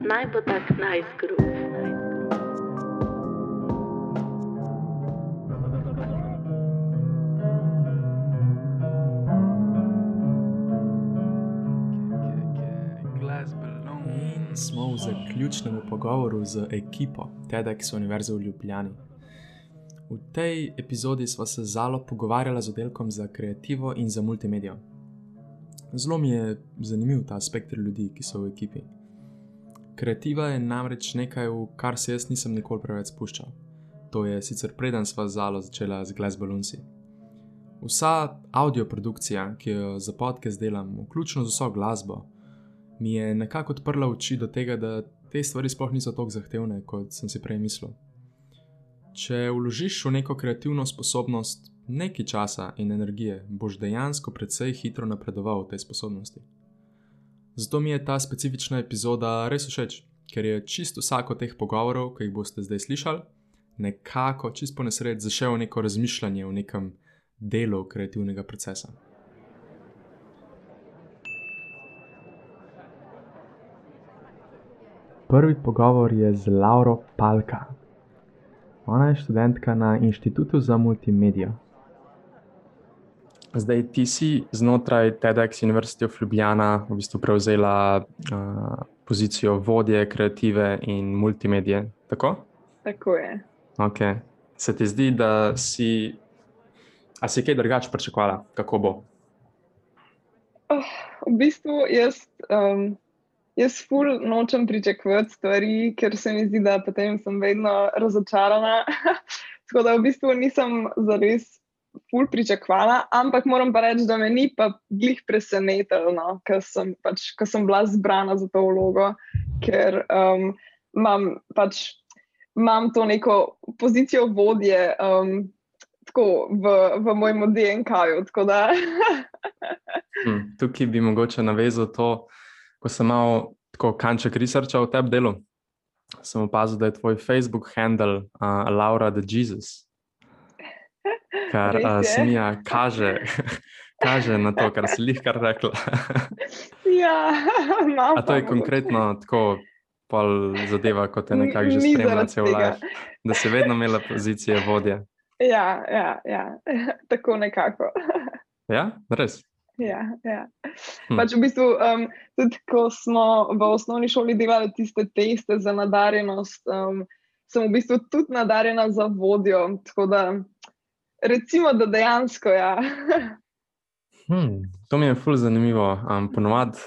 Naj bo tak nice groove. In smo v zaključnem pogovoru z ekipo TEDx Univerze v Ljubljani. V tej epizodi smo se zelo pogovarjali z oddelkom za kreativo in za multimedijo. Zelo mi je zanimiv ta spektr ljudi, ki so v ekipi. Kreativa je namreč nekaj, v kar se jaz nisem nikoli preveč spuščal. To je sicer preden sva zalo začela z Glass Balloonsi. Vsa audioprodukcija, ki jo za podcast delam, vključno z vso glasbo, mi je nekako odprla oči do tega, da te stvari sploh niso tako zahtevne, kot sem si prej mislil. Če vložiš v neko kreativno sposobnost nekaj časa in energije, boš dejansko precej hitro napredoval v tej sposobnosti. Zato mi je ta specifična epizoda res všeč, ker je čisto vsako teh pogovorov, ki jih boste zdaj slišali, nekako čist po nesreč zašel neko razmišljanje o nekem delu kreativnega procesa. Prvi pogovor je z Lauro Palka. Ona je študentka na Inštitutu za multimedijo. Zdaj, ti si znotraj TEDx University of Ljubljana v bistvu prevzela uh, pozicijo vodje kreative in multimedije. Tako? Tako je. Okay. Se ti zdi, da si, a si kaj drugače pričakovala, kako bo? Oh, v bistvu jaz. Um, Jaz ful nočem pričakovati stvari, ker se mi zdi, da potem sem vedno razočarana. Tako da v bistvu nisem zares ful pričakovala, ampak moram pa reči, da me ni pa glih presenetilo, no, ker sem, pač, sem bila zbrana za to vlogo, ker um, imam pač imam to neko pozicijo vodje um, tako v, v mojem DNK-ju. hm, tukaj bi mogoče navezal to ko sem imel tako kanček researcha v tem delu, sem opazil, da je tvoj Facebook handle uh, Laura the Jesus. Kar uh, se mi kaže, kaže na to, kar si jih kar rekla. ja, A to je konkretno tako. Pol zadeva, kot je nekako že spremljala cel life, da si vedno imela pozicije vodje. Ja, ja, ja. tako nekako. ja, res. Ja, ja. Hm. Pač v bistvu, um, tudi ko smo v osnovni šoli delali tiste teste za nadarjenost, um, sem v bistvu tudi nadarjena za vodjo. Tako da, recimo, da dejansko. Ja. hm, to mi je fully zanimivo. Um, ponovadi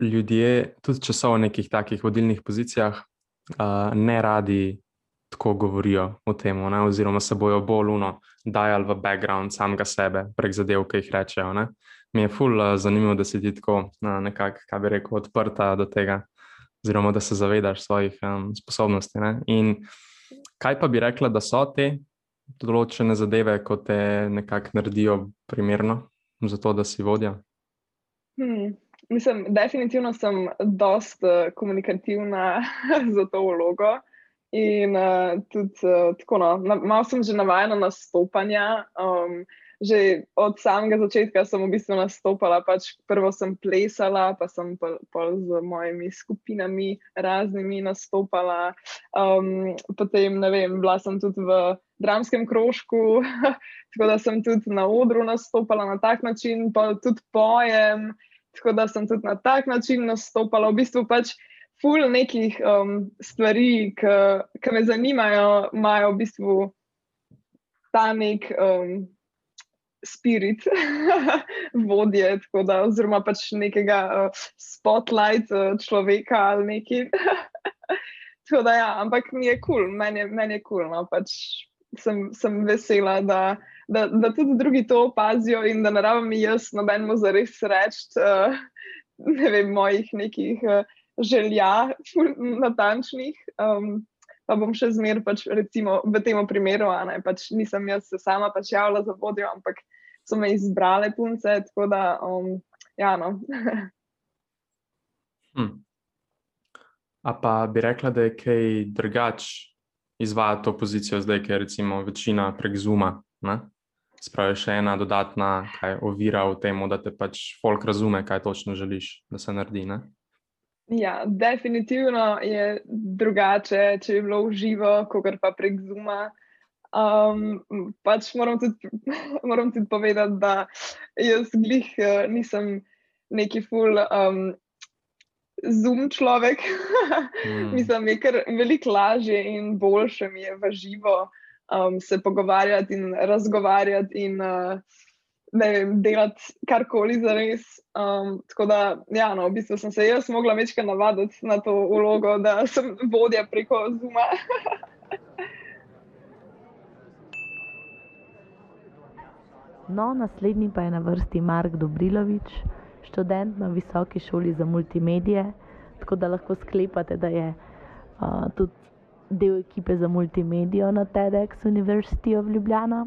ljudje, tudi če so v nekih takih vodilnih pozicijah, uh, ne radi tako govorijo o tem, ne? oziroma se bojo bolj uno dajali v background samega sebe, prek zadev, ki jih rečejo. Ne? Mi je ful uh, zanimivo, da si ti tako uh, nekako, kaj bi rekel, odprta do tega, oziroma da se zavedaš svojih um, sposobnosti. Ne? In kaj pa bi rekla, da so te določene zadeve, ko te nekako naredijo primerno za to, da si vodja? Hmm. Mislim, definitivno sem dosta uh, komunikativna za to vlogo. In uh, tudi uh, tako, no, na, malo sem že navajena na stopanja. Um, že od samega začetka sem v bistvu nastopala. Pač prvo sem plesala, pa sem pa, pa z mojimi skupinami raznimi nastopala. Um, potem, ne vem, bila sem tudi v dramskem krožku, tako da sem tudi na odru nastopala na tak način, pa tudi pojem. Tako da sem tudi na tak način nastopala. V bistvu pač ful nekih um, stvari, ki me zanimajo, imajo v bistvu ta nek um, spirit, vodje, da, oziroma pač nekega uh, spotlight uh, človeka ali nekaj. tako da, ja, ampak mi je kul, cool, meni je kul, cool, no, pač sem, sem vesela. Da, Da, da tudi drugi to opazijo, in da ne rabim jaz, nobenemu za res reči, uh, ne vem, mojih nekih uh, želja, natančnih. Um, pa bom še zmeraj, pač, recimo v tem primeru, ne, pač nisem jaz sama pač javila za vodjo, ampak so me izbrale punce. Tako da, um, ja. No. hm. A pa bi rekla, da je kaj drugače izvajati to pozicijo zdaj, ker je recimo večina prek Zuma. Spravi še ena dodatna kaj, ovira v tem, da te pač folk razume, kaj točno želiš, da se naredi. Ne? Ja, definitivno je drugače, če je bilo v živo, kot pa prek Zuma. Um, pač moram tudi, moram tudi povedati, da jaz glih uh, nisem neki full um, zoom človek. mm. Mislim, je kar veliko lažje in boljše mi je v živo um, se pogovarjati in razgovarjati. In, uh, ne vem, delati karkoli za res. Um, tako da, ja, no, v bistvu sem se jaz mogla večkrat navaditi na to ulogo, da sem vodja preko Zuma. no, naslednji pa je na vrsti Mark Dobrilovič, študent na Visoki šoli za multimedije. Tako da lahko sklepate, da je uh, tudi del ekipe za multimedijo na TEDx University of Ljubljana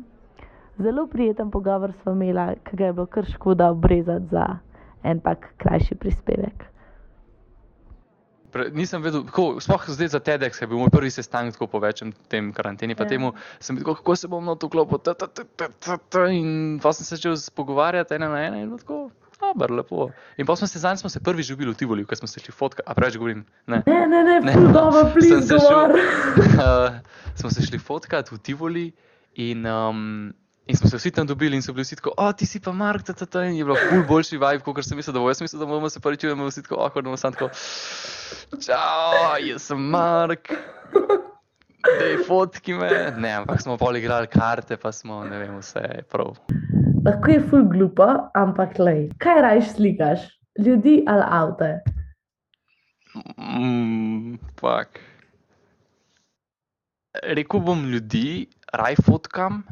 zelo prijeten pogovor smo imeli, ki ga je bilo kar škoda obrezati za en tak krajši prispevek. Pre, nisem vedel, kako, sploh zdaj za TEDx je bil moj prvi sestanek, tako po večjem tem karanteni, pa ja. temu sem videl, kako se bom na to klopo, in pa sem se začel pogovarjati ena na ena in tako. Dobar, lepo. In pa smo se zadnjič se prvi že ubili v Tivoli, ko smo se šli fotkati. A preveč govorim? Ne, ne, ne, ne, ne. dobro, plis, govor. uh, smo se šli fotkati v Tivoli in um, In smo se vsi tam dobili in so bili vsi tako, o, ti si pa Mark, ta, ta, ta. in je bilo ful boljši vibe, kot sem mislil, da bo. Jaz mislil, da bomo se prvič videli, vsi tako, da bomo samo tako, čau, jaz sem Mark. Dej, fotki me. Ne, ampak smo pol igrali karte, pa smo, ne vem, vse je prav. Lahko je ful glupo, ampak lej, kaj rajš slikaš? Ljudi ali avto? Mm, pak. Rekl bom ljudi, raj fotkam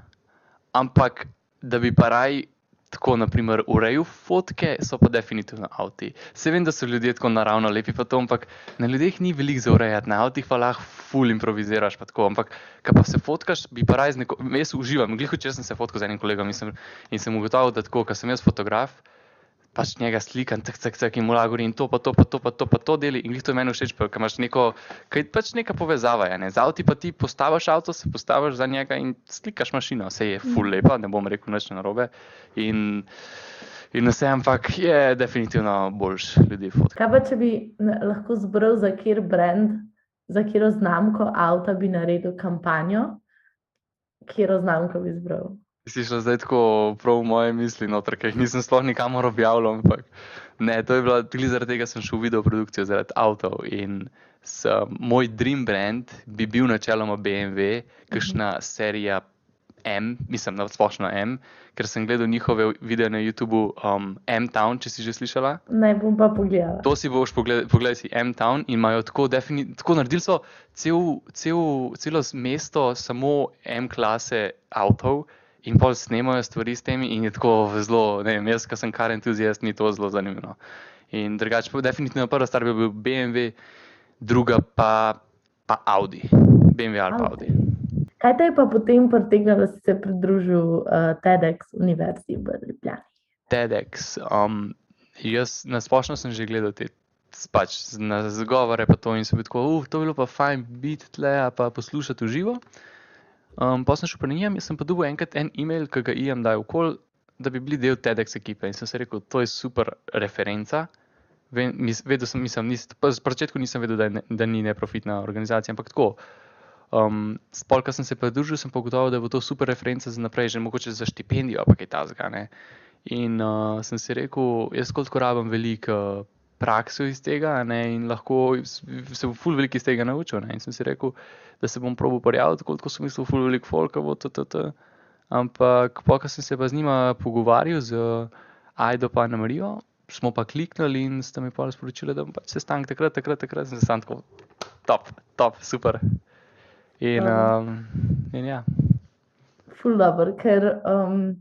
ampak da bi pa raj tako, naprimer, urejal fotke, so pa definitivno avti. Se vem, da so ljudje tako naravno lepi, pa to, ampak na ljudeh ni veliko za urejati, na avtih pa lahko ful improviziraš. Pa tako, ampak, kaj pa se fotkaš, bi pa raj z nekom, jaz uživam, gliho, če sem se fotkal z enim kolegom in sem, in sem ugotovil, da tako, ker sem jaz fotograf pač njega slikam, tak, tak, tak, in mu lahko govorim to, pa to, pa to, pa to, pa to deli. In to je meni všeč, ker imaš neko, kaj pač neka povezava. Ja, ne? Z avti pa ti postaviš avto, se postaviš za njega in slikaš mašino. Vse je full lepa, ne bom rekel nič narobe. In, in vse, ampak je definitivno boljš ljudi fotka. Kaj pa če bi lahko zbral za kjer brand, za kjer znamko avta bi naredil kampanjo, kjer znamko bi zbral? Si šel zdaj tako prav v moje misli, noter, ker jih nisem sploh nikamor objavljal. Ampak ne, to je bilo tudi zaradi tega, sem šel v video produkcijo zaradi avtov. In s, moj dream brand bi bil načeloma BMW, kakšna serija M, mislim na splošno M, ker sem gledal njihove videe na YouTubu um, M-Town, če si že slišala. Ne bom pa pogledala. To si boš pogledal, pogledaj si M-Town in imajo tako, tako naredili so cel, cel, celo mesto samo M-klase avtov in pol snemajo stvari s temi, in je tako zelo, ne vem, jaz, ki sem kar entuzijast, mi to zelo zanimivo. In drugače, definitivno prva stvar bi bil BMW, druga pa, pa Audi, BMW ali pa Audi. Kaj te je pa potem pritegnilo, da si se pridružil uh, TEDx Univerzi v Ljubljani? TEDx. Um, jaz na splošno sem že gledal te pač, zgovore, pa to in sem bil tako, uh, to bi bilo pa fajn biti tle, pa poslušati v živo. Um, pa sem šel po njem, sem pa dobil enkrat en e-mail, ki ga IM daje okol, da bi bili del TEDx ekipe. In sem se rekel, to je super referenca. Vedel sem, mislim, nis, pa z začetku nisem vedel, da, ne, da ni neprofitna organizacija, ampak tako. Um, Spolka sem se pridružil, sem pa gotovo, da bo to super referenca za naprej, že mogoče za štipendijo, pa kaj ta zgane. In uh, sem si rekel, jaz kot rabim veliko prakso iz tega ne, in lahko se bo ful veliko iz tega naučil. Ne. In sem si rekel, da se bom probil prijaviti, kot sem mislil, ful veliko folka bo to, to, to. Ampak, pokaj sem se pa z njima pogovarjal, z Aido pa na Marijo, smo pa kliknili in sta mi pa sporočili, da bom pač se stank takrat, takrat, takrat, sem se stank tako, top, top, super. In, um, in ja. Ful dobro, ker um,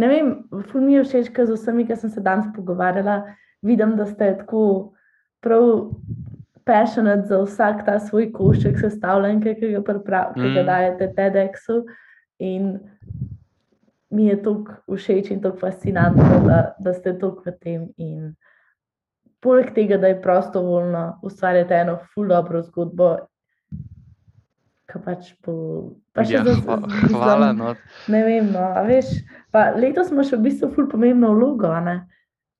ne vem, ful mi je všeč, ker z vsemi, ki sem se danes pogovarjala, vidim, da ste tako prav passionate za vsak ta svoj košček sestavljen, ki ga, priprav, ki ga mm. dajete TEDxu. In mi je tako všeč in tako fascinantno, da, da ste tako v tem. In poleg tega, da je prostovoljno ustvarjati eno fuldobro zgodbo. Pač po, pa ja, za, hvala. hvala no. Ne vem, no, veš, letos smo še v bistvu ful pomembno vlogo. Ne?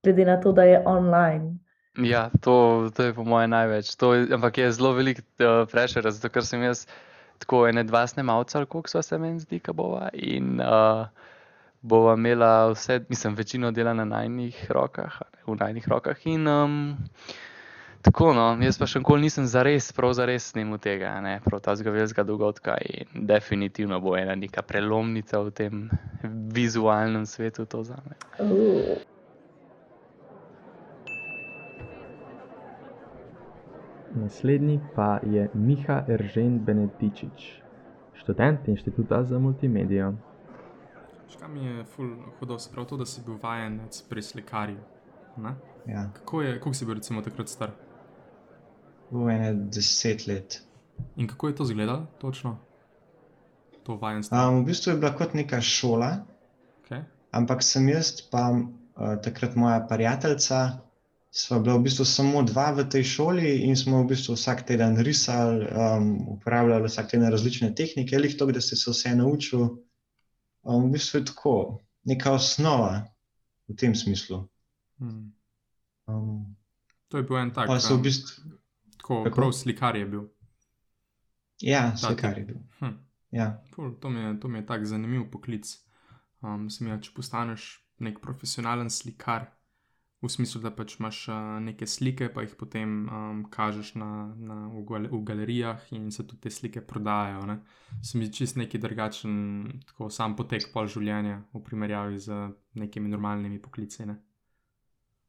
Glede na to, da je online. Ja, to, to je po mojem največ. To, je- ampak je zelo velik uh, pressure, zato ker sem jaz tako ene dva snemalca, koliko sva se meni zdi, ka bova. In uh, bova imela vse, mislim, večino dela na najnih rokah, v najnih rokah. In um, tako, no, jaz pa še nikoli nisem zares, prav zares snimal tega, a ne, prav ta zgodovinskega dogodka. In definitivno bo ena neka prelomnica v tem vizualnem svetu to za me. Uh, Naslednji pa je Miha Eržen Benetičič, študent inštituta za multimedijo. Škaj mi je ful hudo, sprav to, da si bil vajenec pri slikarju. Ne? Ja, Kako, je, kako si bil recimo takrat star? v ene deset let. In kako je to izgledalo točno? To vajenstvo. Um, v bistvu je bila kot neka šola, Okay. ampak sem jaz, pa uh, takrat moja prijateljica, sva bila v bistvu samo dva v tej šoli in smo v bistvu vsak teden risali, um, uporabljali vsak teden različne tehnike, lih to, da si se vse naučil. Um, v bistvu je tako, neka osnova v tem smislu. Hmm. Um, To je bil en tak. pa so v um, bistvu, Tako, Kako? prav slikar je bil. ja, Ta vse tip. kar je bil. Hm. Ja. Ful, to, mi je, to mi je tak zanimiv poklic. Um, sem, ja, če postaneš nek profesionalen slikar, v smislu, da pač imaš neke slike, pa jih potem um, kažeš na, na, v, gal v galerijah in se tudi te slike prodajajo. Ne? Se mi zdi čist neki drugačen, tako sam potek pol življenja v primerjavi z nekimi normalnimi poklici. Ne?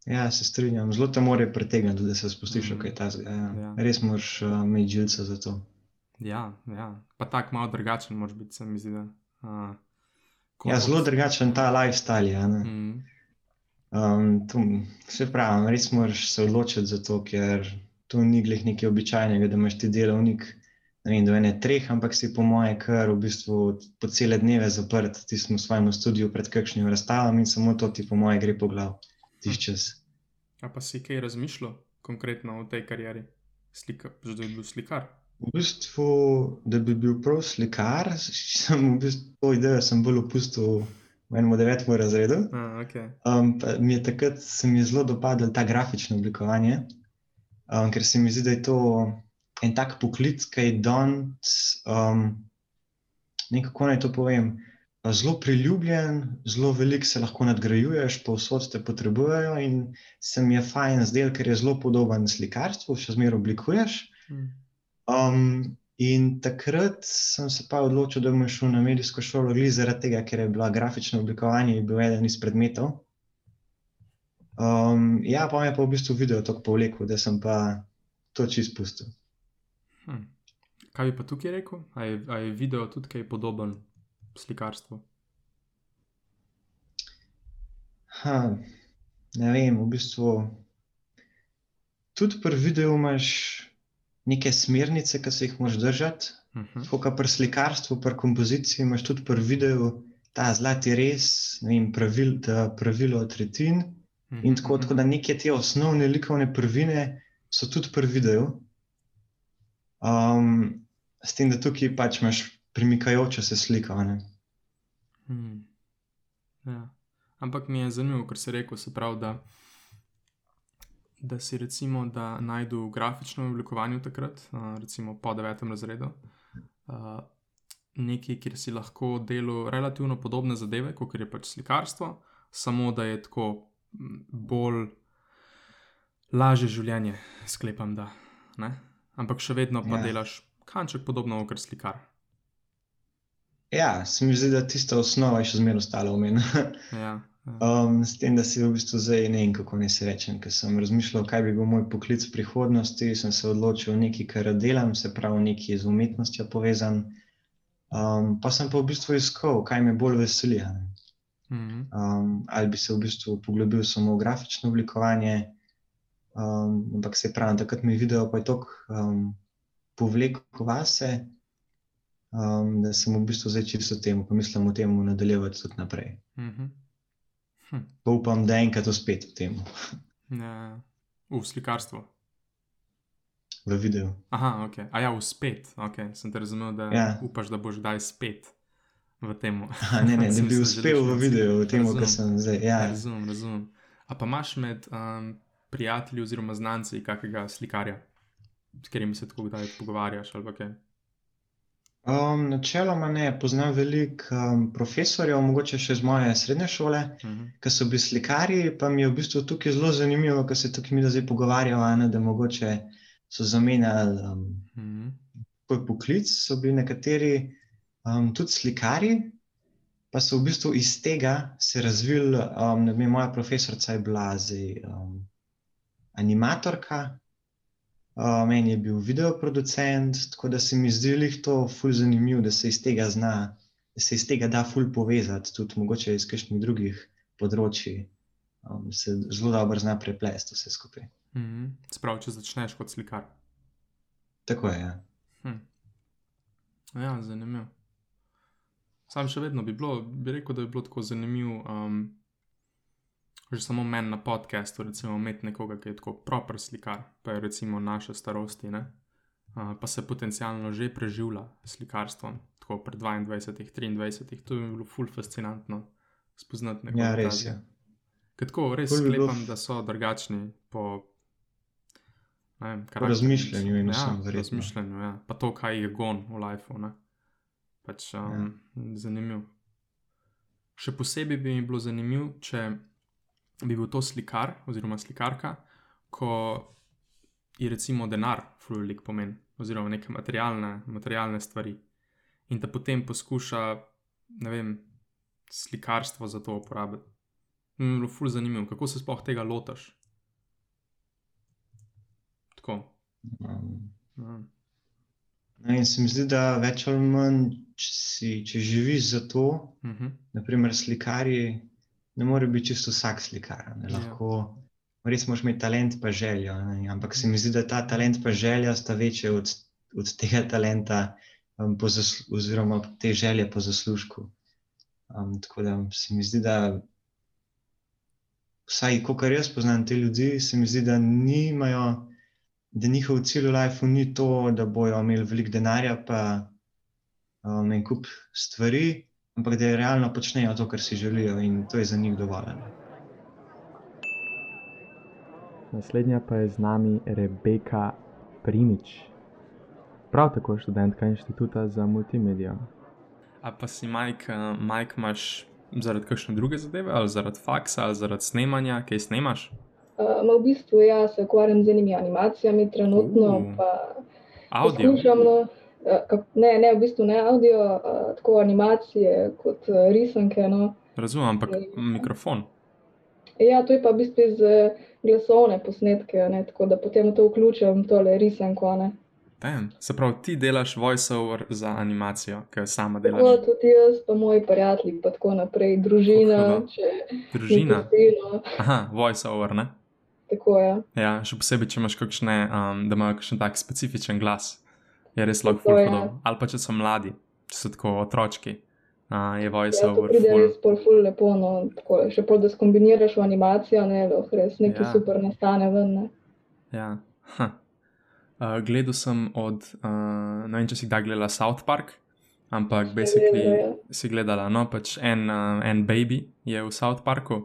Ja, se strinjam. Zelo te more pritegniti, da se spustiš v Mm. kaj tasega. Ja. Ja. Res moraš uh, imeti žilce za to. Ja, ja, pa tako malo drugačen, moraš biti, se mi zdi. Da, uh, Ja, zelo drugačen ta lifestyle je. a ne. Mm, Um, to, se pravi, res moraš se odločiti za to, ker to ni glih nekaj običajnega, da imaš ti delovnik ne vem, do ene treh, ampak si po moje kar v bistvu po cele dneve zaprt, ti smo v svojem studiu pred kakšnim razstavam in samo to ti po moje gre po glav, tiš čas. A pa si kaj razmišljal konkretno o tej karieri? Slika, da je bil slikar. V bistvu, da bi bil prav slikar, sem v bistvu to idejo sem bolj opustil v enem devetem razredu. A, okay. Um, mi je takrat se mi je zelo dopadlo ta grafično oblikovanje, um, ker se mi zdi, da je to en tak poklic, ki je danes, um, nekako naj to povem, zelo priljubljen, zelo veliko se lahko nadgrajuješ, povsod te potrebujejo in se mi je fajn zdel, ker je zelo podoben slikarstvu, še zmeraj oblikuješ. Mm. Um, in takrat sem se pa odločil, da bom šel na medijsko šolo, glede zaradi tega, ker je bila grafično oblikovanje je bil eden iz predmetov. Um, ja, pa me je pa v bistvu video tako povlekel, da sem pa to čist pustil. Hm. Kaj bi pa tukaj rekel? A je, a je video tudi kaj podoben slikarstvu? Ha, ne vem, v bistvu tudi pri videu imaš neke smernice, ki se jih moraš držati. Uh -huh. Tako kot pri slikarstvu, pri kompoziciji, imaš tudi pri videu ta zlati res, vem, pravil, da pravilo tretjin. In tako, tako da neke te osnovne likovne prvine so tudi pri videu. Um, s tem, da tukaj pač imaš premikajočo se sliko. a ne. Hmm. Ja. Ampak mi je zanimivo, ker si rekel, se pravi, da, da si recimo da najdu v grafičnem oblikovanju takrat, recimo po devetem razredu, nekaj, kjer si lahko delal relativno podobne zadeve, kot je pač slikarstvo, samo da je tako bolj lažje življenje, sklepam, da. Ne? Ampak še vedno pa Ja. delaš kanček podobno kot slikar. Ja, se mi zdi, da tista osnova je še zmeraj ostala v meni. Ja. Um, s tem, da si v bistvu zdaj ne vem, kako naj se rečem. Ker sem razmišljal, kaj bi bil moj poklic v prihodnosti, sem se odločil nekaj, kar delam, se pravi, nekaj z umetnostjo povezan. Um, pa sem pa v bistvu iskal, kaj me bolj veseli. Mhm. Um, ali bi se v bistvu poglobil samo v grafično oblikovanje, um, ampak se pravi, takrat mi video pa je tako um, povlekel vase, um, da sem v bistvu zdaj čisto temu, pa mislim o tem nadaljevati tudi naprej. Mhm. Hm. Pa upam, da enkrat uspet v tem, Ja, v slikarstvu. v videu. Aha, ok. A ja, v spet. Okay. Sem te razumel, da Ja. upaš, da boš kdaj spet v tem. Ne, ne, da bi uspel v videu, v tem, kar sem zdaj. Ja, Razumem, razumem. A pa imaš med um, prijatelji oziroma znanci kakega slikarja, s katerim se tako kdaj pogovarjaš ali kaj? Um, načeloma ne, poznam veliko um, profesorjev, mogoče še z moje srednje šole, Uh -huh. ki so bili slikarji, pa mi je v bistvu tukaj zelo zanimivo, ker se tukaj mi zdaj pogovarjamo, ne, da mogoče so zamenjali um, Uh -huh. svoj poklic, so bili nekateri um, tudi slikarji, pa so v bistvu iz tega se razvili. Um, vem, moja profesorica je bila zdaj um, animatorka, uh, meni je bil videoproducent, tako da se mi zdi lih to ful zanimivo, da se iz tega zna, da se iz tega da ful povezati, tudi mogoče iz kakšnih drugih področji. Um, se zelo dobro zna preplesti vse skupaj. Uh -huh. Sprav, če začneš kot slikar. Tako je. Ja. Hm. Ja, zanimivo. Sam še vedno bi, bilo, bi rekel, da bi bilo tako zanimivo, um, že samo meni na podkastu, recimo, imeti nekoga, ki je tako proper slikar, pa je recimo naše starosti, ne? Uh, pa se potencialno že preživlja slikarstvom, tako pri 22, 23, to bi bilo ful fascinantno spoznati nekoga. ja, res je. Ker tako res bilo sklepam, da so drugačni po, vem, Po razmišljanju in ja, vsem, po verjetno. razmišljanju, ja. Pa to, kaj je gon v lifeu. Ne? Pač um, ja. zanimivo. Še posebej bi mi bilo zanimivo, če bi bil to slikar oziroma slikarka, ko je recimo denar fluorik pomen, oziroma neke materialne, materialne stvari. In da potem poskuša, ne vem, slikarstvo za to uporabiti. Mi je bilo ful zanimivo, kako se sploh tega lotaš. Tako. Um. No, in se mi zdi, da več ali manj, če, si, če živiš za to, Uh -huh. naprimer slikarji, ne more biti čisto vsak slikar. Ne, Ja. lahko, res moraš imeti talent pa željo. Ne, ampak se mi zdi, da ta talent pa želja sta večje od, od tega talenta, um, zaslu, oziroma te želje po zaslužku. Um, tako da se mi zdi, da vsaj, kar jaz poznam te ljudi, se mi zdi, da nimajo da njihov cilj v lifeu ni to, da bojo imeli veliko denarja, pa um, en kup stvari, ampak da realno počnejo to, kar si želijo, in to je za njih dovolj. Naslednja pa je z nami Rebeka Primič, prav tako študentka Inštituta za multimedijo. A pa si, Mike, Mike imaš zaradi kakšne druge zadeve, ali zaradi faksa, ali zaradi snemanja, kaj snemaš? Uh, ma v bistvu jaz se ukvarjam z enimi animacijami, trenutno Uh. pa Audio. poskušam. No, ne, ne, v bistvu ne audio, uh, tako animacije kot uh, risanke. No. Razumem, ampak mikrofon. Ja, to je pa v bistvu iz glasovne posnetke, ne, tako da potem to vključim, tole risanko. Ne. Damn. Se pravi, ti delaš voiceover za animacijo, ki jo sama Tako delaš. tudi jaz, pa moji prijatelji, pa tako naprej, družina, Kako če Družina. Aha, voiceover, ne? tako je. Ja, še posebej, če imaš kakšne, um, da imajo kakšen tak specifičen glas, je res lahko fulhodo. Ali pa če so mladi, če so tako otročki, uh, je Ja, to voiceover pride res pol ful lepo, no, tako, še pol, da skombiniraš v animacijo, ne, lahko res nekaj Ja. ja. super nastane ven. Ne. Ja. Uh, gledal sem od, uh, ne vem, če si kdaj gledala South Park, ampak basically gledala, si gledala, no, pač en, uh, en baby je v South Parku,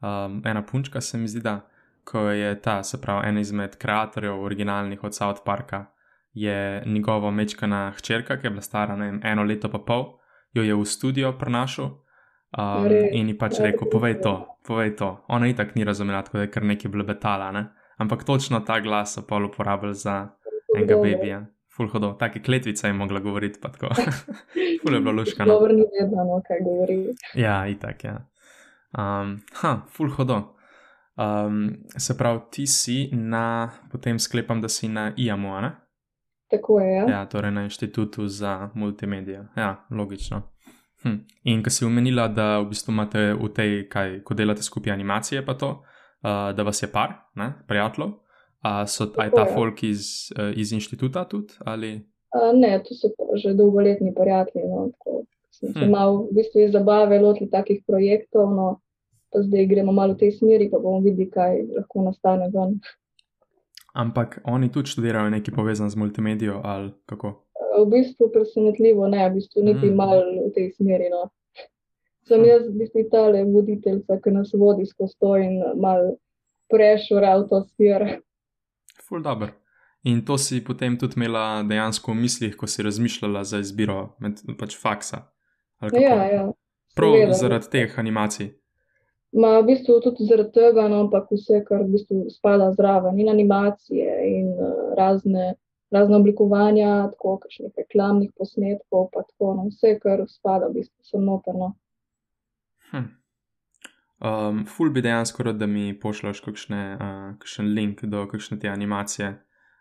um, ena punčka se mi zdi, da ko je ta, se pravi, en izmed kreatorjev originalnih od South Parka, je njegova mečkana hčerka, ki je bila stara vem, eno leto pa pol, jo je v studio prenašal. Um, in ji pač rekel, povej to, povej to. Ona itak ni razumela, tako da je kar nekaj blebetala, ne? ampak točno ta glas so pol uporabili za enega Dobro. babija. Ful hodo, take kletvice je mogla govoriti, pa tako. Ful je bilo luškano. Dobro ni vedno, no, kaj govori. Ja, itak, ja. Um, ha, ful hodo. Um, se pravi, ti si na, potem sklepam, da si na IAMU, a ne? Tako je, ja. Ja, torej na Inštitutu za multimedijo. Ja, logično. Hm. In ko si omenila, da v bistvu imate v tej, kaj, ko delate skupaj animacije, pa to, uh, da vas je par, ne, prijateljev, a so a je ta folk iz, uh, iz inštituta tudi? Ali? A, ne, to so že dolgoletni prijatelji. No, tako, smo se Hm. malo v bistvu iz zabave lotili takih projektov, no, pa zdaj gremo malo v tej smeri, pa bomo videli, kaj lahko nastane ven. Ampak oni tudi študirajo nekaj povezan z multimedijo ali kako? V bistvu presenetljivo ne, v bistvu niti Mm. malo v tej smeri. No. Sem jaz v bistvu tale voditeljca, ki nas vodi skozi to in malo to smer. Ful dobr. In to si potem tudi imela dejansko v mislih, ko si razmišljala za izbiro med pač faksa. Ja, ja. Prav seveda. zaradi teh animacij. Ma, v bistvu tudi zaradi tega, no, ampak vse, kar v bistvu spada zraven, in animacije, in uh, razne, razne oblikovanja, tako kakšnih reklamnih posnetkov, pa tako, no, vse, kar spada, v bistvu sem noterno. Hm. Um, ful bi dejansko rad, da mi pošlješ kakšne, uh, kakšen link do kakšne te animacije.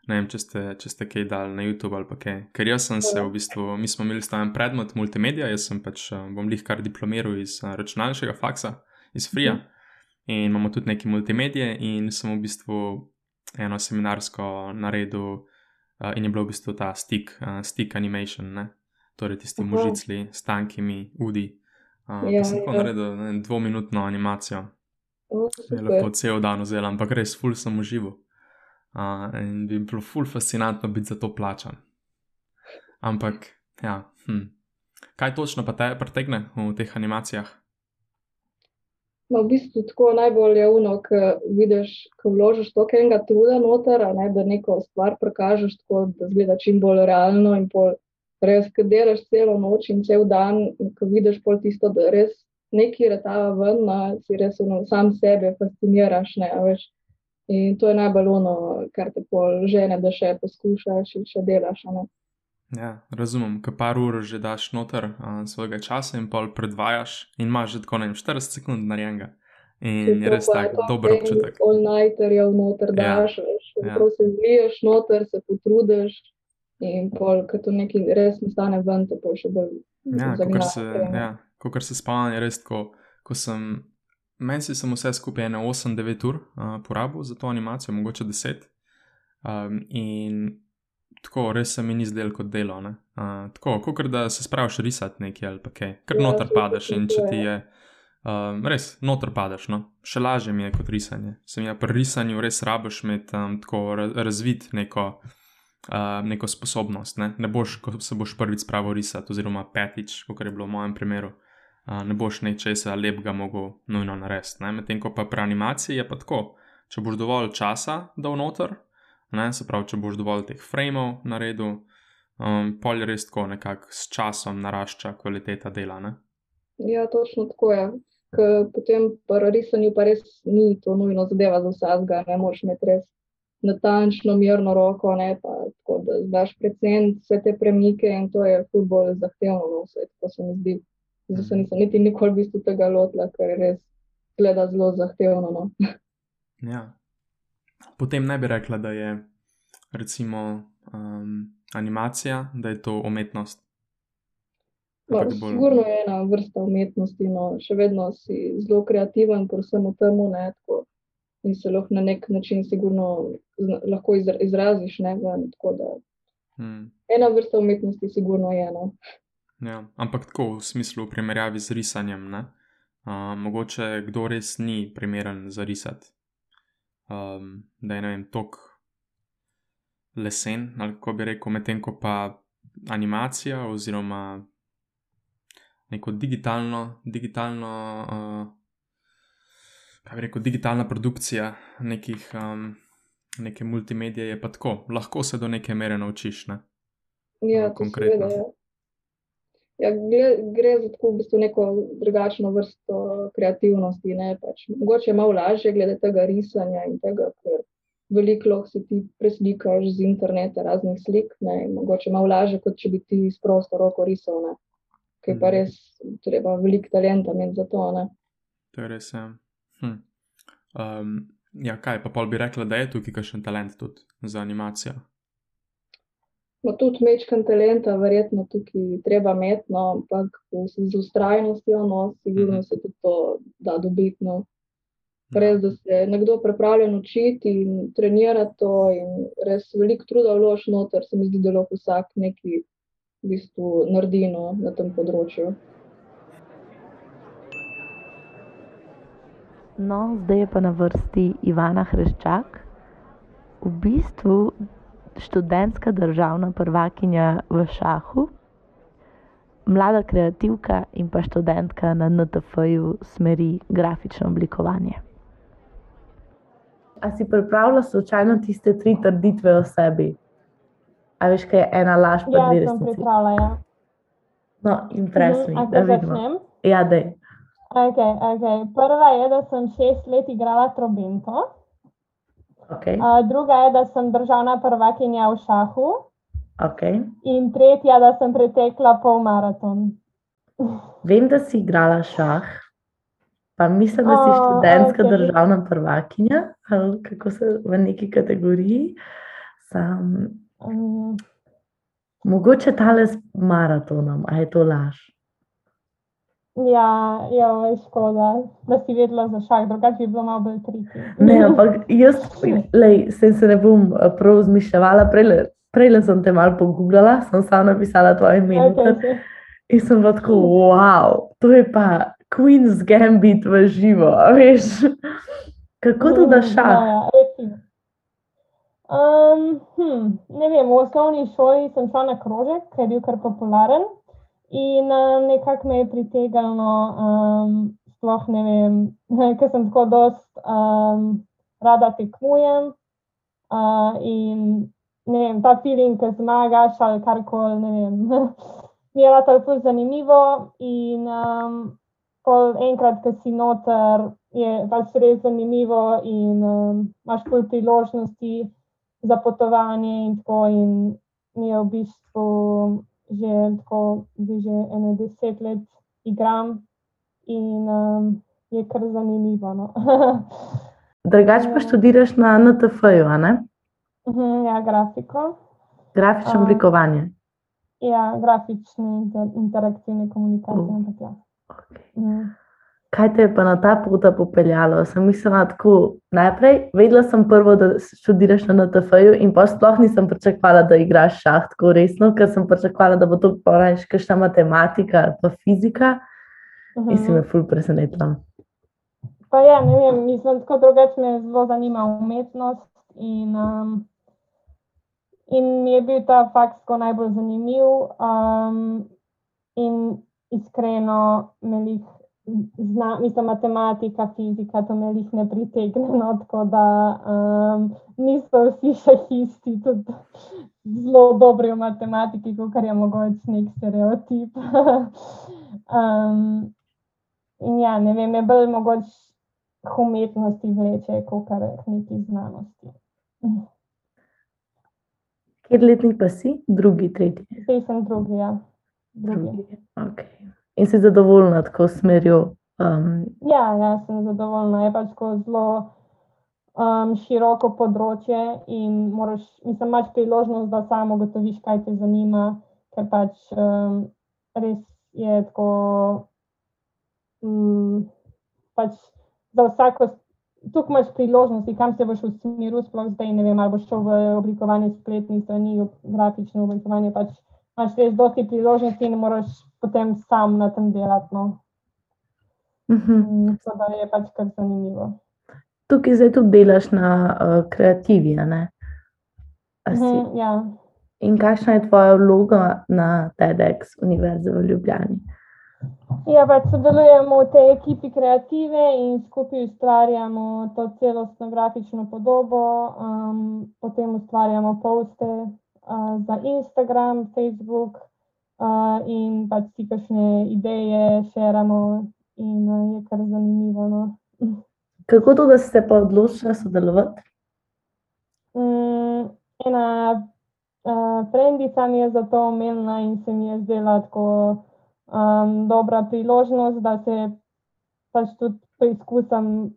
Ne vem, če ste, če ste kaj dali na YouTube ali pa kaj. Ker jaz sem se v bistvu, mi smo imeli staven predmet multimedija, jaz sem pač, uh, bom lih kar diplomiral iz uh, računalniškega faksa, iz Frija. In imamo tudi neki multimedije, in sem v bistvu eno seminarsko naredil, uh, in je bilo v bistvu ta stick, uh, stick animation, ne? torej tisti Aha. možicli s tankimi udi. Uh, Ja, sem tako ja. naredil ne, dvominutno animacijo, O, je lahko cel dan vzel, ampak res ful sem užival. Uh, in bi bilo ful fascinantno biti za to plačan. Ampak, ja, hm. kaj točno pa te pritegne v teh animacijah? No, v bistvu tako najbolj je uno, ko vidiš, ko vložiš toliko enega truda noter, ne, da neko stvar prikažeš tako, da zgleda čim bolj realno in pol res, ko delaš celo noč in cel dan in ko vidiš pol tisto, da res neki retava ven, na, si res ono, sam sebe fasciniraš, ne, veš. In to je najbolj ono, kar te pol žene, da še poskušaš in še delaš, ne. Ja, razumem, ko par ur že daš noter uh, svojega časa in pol predvajaš, in imaš že tako ne vem, 40 sekund narejenega. In je res tak dober občutek. All-nighterjev noter Ja, daš, veš, ja. prav se zliješ noter, se potrudiš in pol, ko to nekaj res nastane ven, te pol še bolj Ja, kakor zagnava se, ja, kakor se spomnim, je res tako, ko sem, meni si sem vse skupaj ene 8-9 ur uh, porabil za to animacijo, mogoče 10. Um, in tako, res se mi ni zdelo kot delo. ne. Uh, tako, kot da se spraviš risati nekaj ali pa kaj, ker Ja, noter padeš in če ti je. Um, res, noter padeš, no. še lažje mi je kot risanje. Sem ja pri risanju res rabiš imeti um, tako ra- razvit neko, uh, neko sposobnost. Ne? ne boš, ko se boš prvič spravil risati, oziroma petič, kot je bilo v mojem primeru, uh, ne boš nečesa lepega mogel nujno narediti. Medtem ko pa pri animaciji je pa tako, če boš dovolj časa dal noter, ne? se pravi, če boš dovolj teh frameov naredil, um, pol je res tako nekako s časom narašča kvaliteta dela. Ne? Ja, točno tako je. Ker potem pri risanju pa res ni to nujno zadeva za vsakega, ne moreš imeti res natančno, mirno roko, ne pa tako, da znaš preceniti vse te premike in to je ful bolj zahtevno, no, vse tako se mi zdi. Zdaj se nisem niti nikoli v bistvu tega lotila, ker je res gleda zelo zahtevno. No. Ja. Potem ne bi rekla, da je recimo um, animacija, da je to umetnost. No, bolj- sigurno je ena vrsta umetnosti, no, še vedno si zelo kreativen, ker sem v tem, ne, tako, in se lahko na nek način sigurno zna, lahko izra, izraziš, ne, ven, tako da Hmm. ena vrsta umetnosti sigurno je, no. Ja, ampak tako v smislu v primerjavi z risanjem. ne. Uh, mogoče kdo res ni primeren za risati. Um, da je ne vem, tok lesen, ali kako bi rekel, medtem ko pa animacija oziroma neko digitalno, digitalno uh, kaj bi rekel, digitalna produkcija nekih, um, neke multimedije je pa tako, lahko se do neke mere naučiš. Ne? Ja, to konkretno. seveda, ja. Ja, gre, gre za tako v bistvu neko drugačno vrsto kreativnosti. Ne, pač. Mogoče je malo lažje glede tega risanja in tega, ker veliko lahko si ti preslikaš z interneta raznih slik. Ne, mogoče malo lažje, kot če bi ti s prosto roko risal. Ne. Ker je pa Mhm. res treba veliko talenta imeti za to. Ne. To je res. Ja. Hm. Um, ja, kaj pa pol bi rekla, da je tukaj kakšen talent tudi za animacijo. No, tudi mečkan talenta, verjetno tukaj treba imeti, no, ampak z, ustrajnostjo, no, sigurno Mhm. se tudi to da dobiti. No. Res, da se je nekdo pripravljen učiti in trenirati to, in res veliko truda vloži noter, se mi zdi, da lahko vsak nekaj v bistvu naredi no, na tem področju. No, zdaj je pa na vrsti Ivana Hreščak, v bistvu študentska državna prvakinja v šahu, mlada kreativka in pa študentka na NTF-ju smeri grafično oblikovanje. A si pripravila slučajno tiste tri trditve o sebi? A veš, kaj je ena laž, pa Ja, dve sem resnici? pripravila. Ja. No, impresivni, Mhm, a da vidimo. začnem? Ja, dej. Okay, okay. Prva je, da sem šest let igrala trobento, Okay, a, druga je, da sem državna prvakinja v šahu, okay. in tretja, da sem pretekla pol maraton. Vem, da si igrala šah, pa mislim, da si O, študentska okej. državna prvakinja, ali kako se v neki kategoriji. Sam, Um, mogoče tale s maratonom, a je to laž? Ja, ja, škoda, da si vedela za šah, drugače bi bilo malo bolj triki. Ne, ampak jaz, lej, se, se ne bom eh, prav zmišljala. Prejle, prejle sem te malo pogooglala, sem samo napisala tvoje ime. Okay, In sem bila tako, wow, to je pa Queen's Gambit v živo, veš. Kako to da Ja, šah? ja, recimo. Um, hm, ne vem, v osnovni šoli sem šla na krožek, ker je bil kar popularen. In uh, nekako me je pritegnilo, um, sploh ne vem, ker sem tako dost um, rada tekmujem. Uh, in ne vem, ta feeling, ki zmagaš ali karkoli, ne vem, mi je rado zelo zanimivo. In um, pol enkrat, ko si noter, je pač res zanimivo in um, imaš pol priložnosti za potovanje in tako. In mi je v bistvu že tako, zdaj že eno deset let igram in um, je kar zanimivo. No. Drugače pa Ja. študiraš na NTF-ju, a ne? Mhm, ja, grafiko. Grafično A. oblikovanje. Ja, grafične inter, interaktivne komunikacije. Uh. Ja. Okay. Mhm. Kaj te je pa na ta pot popeljalo? Sem mislila tako, najprej vedela sem prvo, da študiraš na NTF-ju in pa sploh nisem pričakovala, da igraš šah tako resno, ker sem pričakovala, da bo to porajš kakšna matematika ali pa fizika in si me ful presenetila. Pa ja, ne vem, mislim, tako drugače me zelo zanima umetnost in, um, in mi je bil ta fakt tako najbolj zanimiv. Um, in iskreno me jih zna, mislim, matematika, fizika, to me jih ne pritegne, no, tako da um, niso vsi šahisti tudi zelo dobri v matematiki, kot je mogoče nek stereotip. um, in ja, ne vem, me bolj mogoče k umetnosti vleče, kot kar k neki znanosti. Kjer letnik pa si? Drugi, tretji. Zdaj sem drugi, ja. Drugi. drugi. Okay. In si zadovoljna tako s smerjo. Um, Ja, ja, sem zadovoljna. Je pač zelo um, široko področje in moraš, mislim, imaš priložnost, da samo ugotoviš, kaj te zanima, ker pač um, res je tako. Um, pač za vsako, tukaj imaš priložnosti, kam se boš usmeril, sploh zdaj ne vem, ali boš šel v oblikovanje spletnih strani, grafično oblikovanje. Pač imaš res dosti priložnosti in moraš potem sam na tem delati. No. uh -huh. Mm, Tako da je pač kar zanimivo. Tukaj zdaj tudi delaš na uh, kreativi, ne? Si? Mhm, ja. In kakšna je tvoja vloga na TEDx Univerze v Ljubljani? ja, pač sodelujemo v tej ekipi kreative in skupaj ustvarjamo to celostno grafično podobo, um, potem ustvarjamo poste uh, za Instagram, Facebook uh, in pač si kakšne ideje širamo in uh, je kar zanimivo. No. Kako to, da ste pa odločili sodelovati? Mm, ena uh, frendica mi je zato omenila in se mi je zdela tako um, dobra priložnost, da se pač tudi preizkusim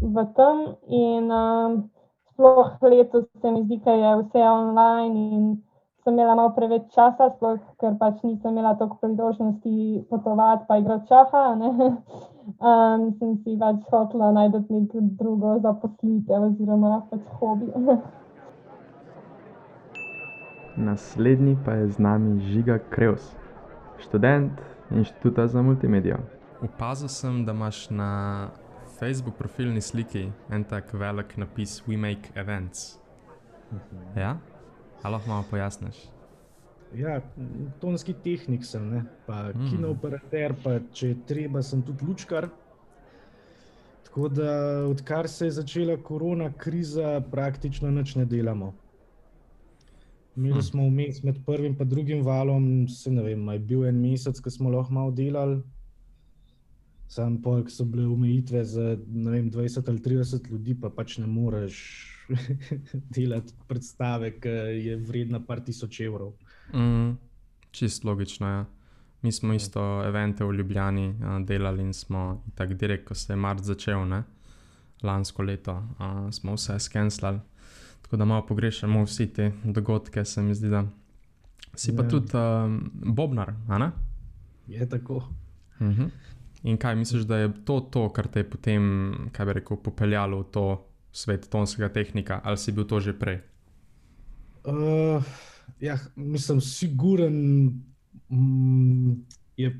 v tem. In um, sploh letos se mi zdi, da je vse online in sem imela malo preveč časa, sploh ker pač nisem imela toliko priložnosti potovati pa igrati šaha. a ne. Um, sem si pač hotela najti neko drugo zaposlitev oziroma pač hobi. Naslednji pa je z nami Žiga Kreus, študent Inštituta za multimedijo. Opazil sem, da imaš na Facebook profilni sliki en tak velik napis We Make Events. Ja? Ali lahko malo pojasniš? Ja, tonski tehnik sem, ne? pa Mm. mm. kinooperater, pa če treba, sem tudi lučkar. Tako da, odkar se je začela korona kriza, praktično nič ne delamo. Imeli Hm. smo vmes med prvim in drugim valom, se ne vem, je bil en mesec, ko smo lahko malo delali. Sam pol, ko so bile omejitve za vem, 20 ali 30 ljudi, pa pač ne moreš delati predstave, ki je vredna par tisoč evrov. Mm, čist logično je. Ja. Mi smo isto evente v Ljubljani a, delali in smo tako direkt, ko se je marc začel, ne? lansko leto, a, smo vse skenslali. Tako da malo pogrešamo vsi te dogodke, se mi zdi, da si pa Ja. tudi a, bobnar, a ne? Je tako. Mhm. In kaj misliš, da je to, to, kar te je potem, kaj bi rekel, popeljalo v to svet tonskega tehnika, ali si bil to že prej? Uh, ja, mislim, siguren mm, je,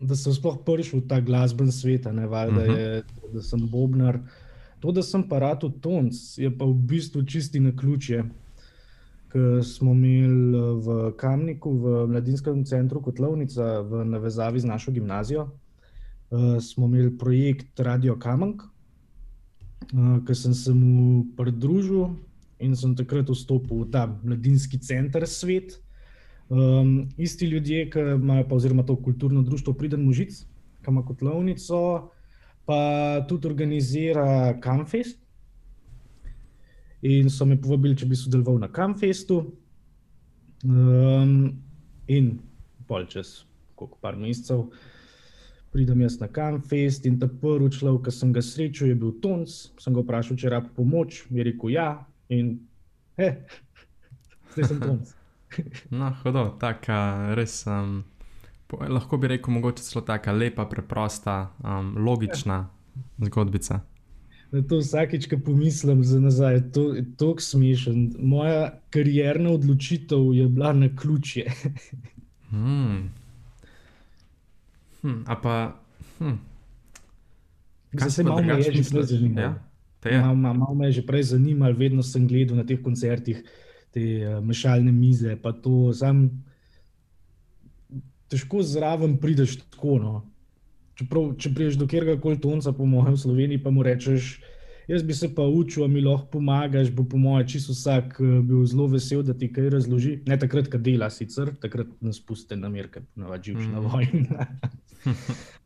da sem sploh prišel v ta glasben svet, ne valjda Mhm. je, to, da sem bobnar. To, da sem pa rado tonc, je pa v bistvu čisti na ključje. Ker smo imeli eh, v Kamniku, v mladinskem centru Kotlovnica, v navezavi z našo gimnazijo, uh, smo imeli projekt Radio Kamenk, uh, ki sem se mu pridružil in sem takrat vstopil v ta mladinski center svet. Um, isti ljudje, ki imajo, pa, oziroma to kulturno društvo Priden Možic, ki ima kotlovnico, pa tudi organizira Kamfest. In so me povabili, če bi sodeloval na Kamfestu. Um, in pol čez koliko par mesecev pridem jaz na Kamfest in ta prvi človek, ki sem ga srečal, je bil Tonc. Sem ga vprašal, če rab pomoč, je rekel ja. In he, zdaj sem Tonc. No, hodo, taka res. Um, lahko bi rekel, mogoče celo tako lepa, preprosta, um, logična zgodbica. Na to vsakič, ko pomislim za nazaj, je to je tako smešen. Moja karierna odločitev je bila na ključje. Hmm. Hm, a pa, hm, kaj se malo me je že prej zanimalo. Ja, je. Malo, malo, malo me je že prej zanimalo, vedno sem gledal na teh koncertih te uh, mešalne mize. pa to, Sam, težko zraven prideš tako. No. Čeprav, če prideš do kjerkoli tonca, po mojem, v Sloveniji, pa mu rečeš, jaz bi se pa učil, mi lahko pomagaš, bo po mojem čisto vsak eh, bil zelo vesel, da ti kaj razloži. Ne takrat, ko dela, sicer takrat nas puste na mir, ker ponavadi živiš na Mhm. vojni.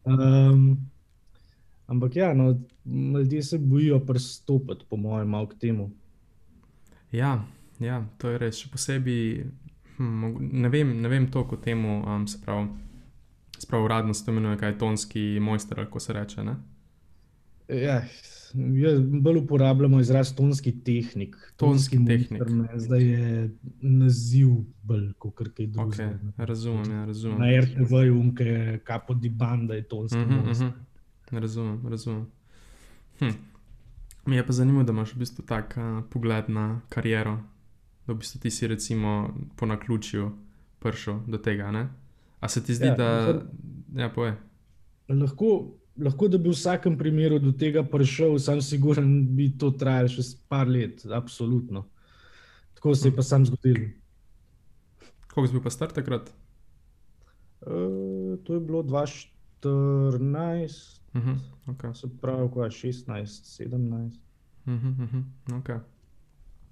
um, ampak ja, no, ljudje se bojijo pristopiti, po mojem, malo k temu. Ja, ja, to je res. Še posebej, hm, ne vem, ne vem toliko o tem, um, se pravi, se pravi, uradno se to imenuje, kaj tonski mojster, kako se reče. Ne? Ja, jaz bolj uporabljamo izraz tonski tehnik. Tonski mojster, tehnik. ne, Zdaj je naziv bolj kot kaj drugega. Okay, razumem, ja, razumem. Na RTV-ju, unke kapo di banda je tonski Mhm, mojster. mhm. Razumem, razumem. Hm. Mi je pa zanimivo, da imaš v bistvu tak uh, pogled na kariero, da v bistvu ti si recimo po naključju prišel do tega. Ne? A se ti zdi, Ja, da. mislim- Ja, poje. Lahko, lahko, da bi v vsakem primeru do tega prišel, sam siguren bi to trajalo še par let, absolutno. Tako se je pa sam zgodil. Koliko si bil pa star takrat? Uh, to je bilo 2014, Uh -huh, okay. se pravi, kaj 16, 17. uh -huh, uh -huh, okay.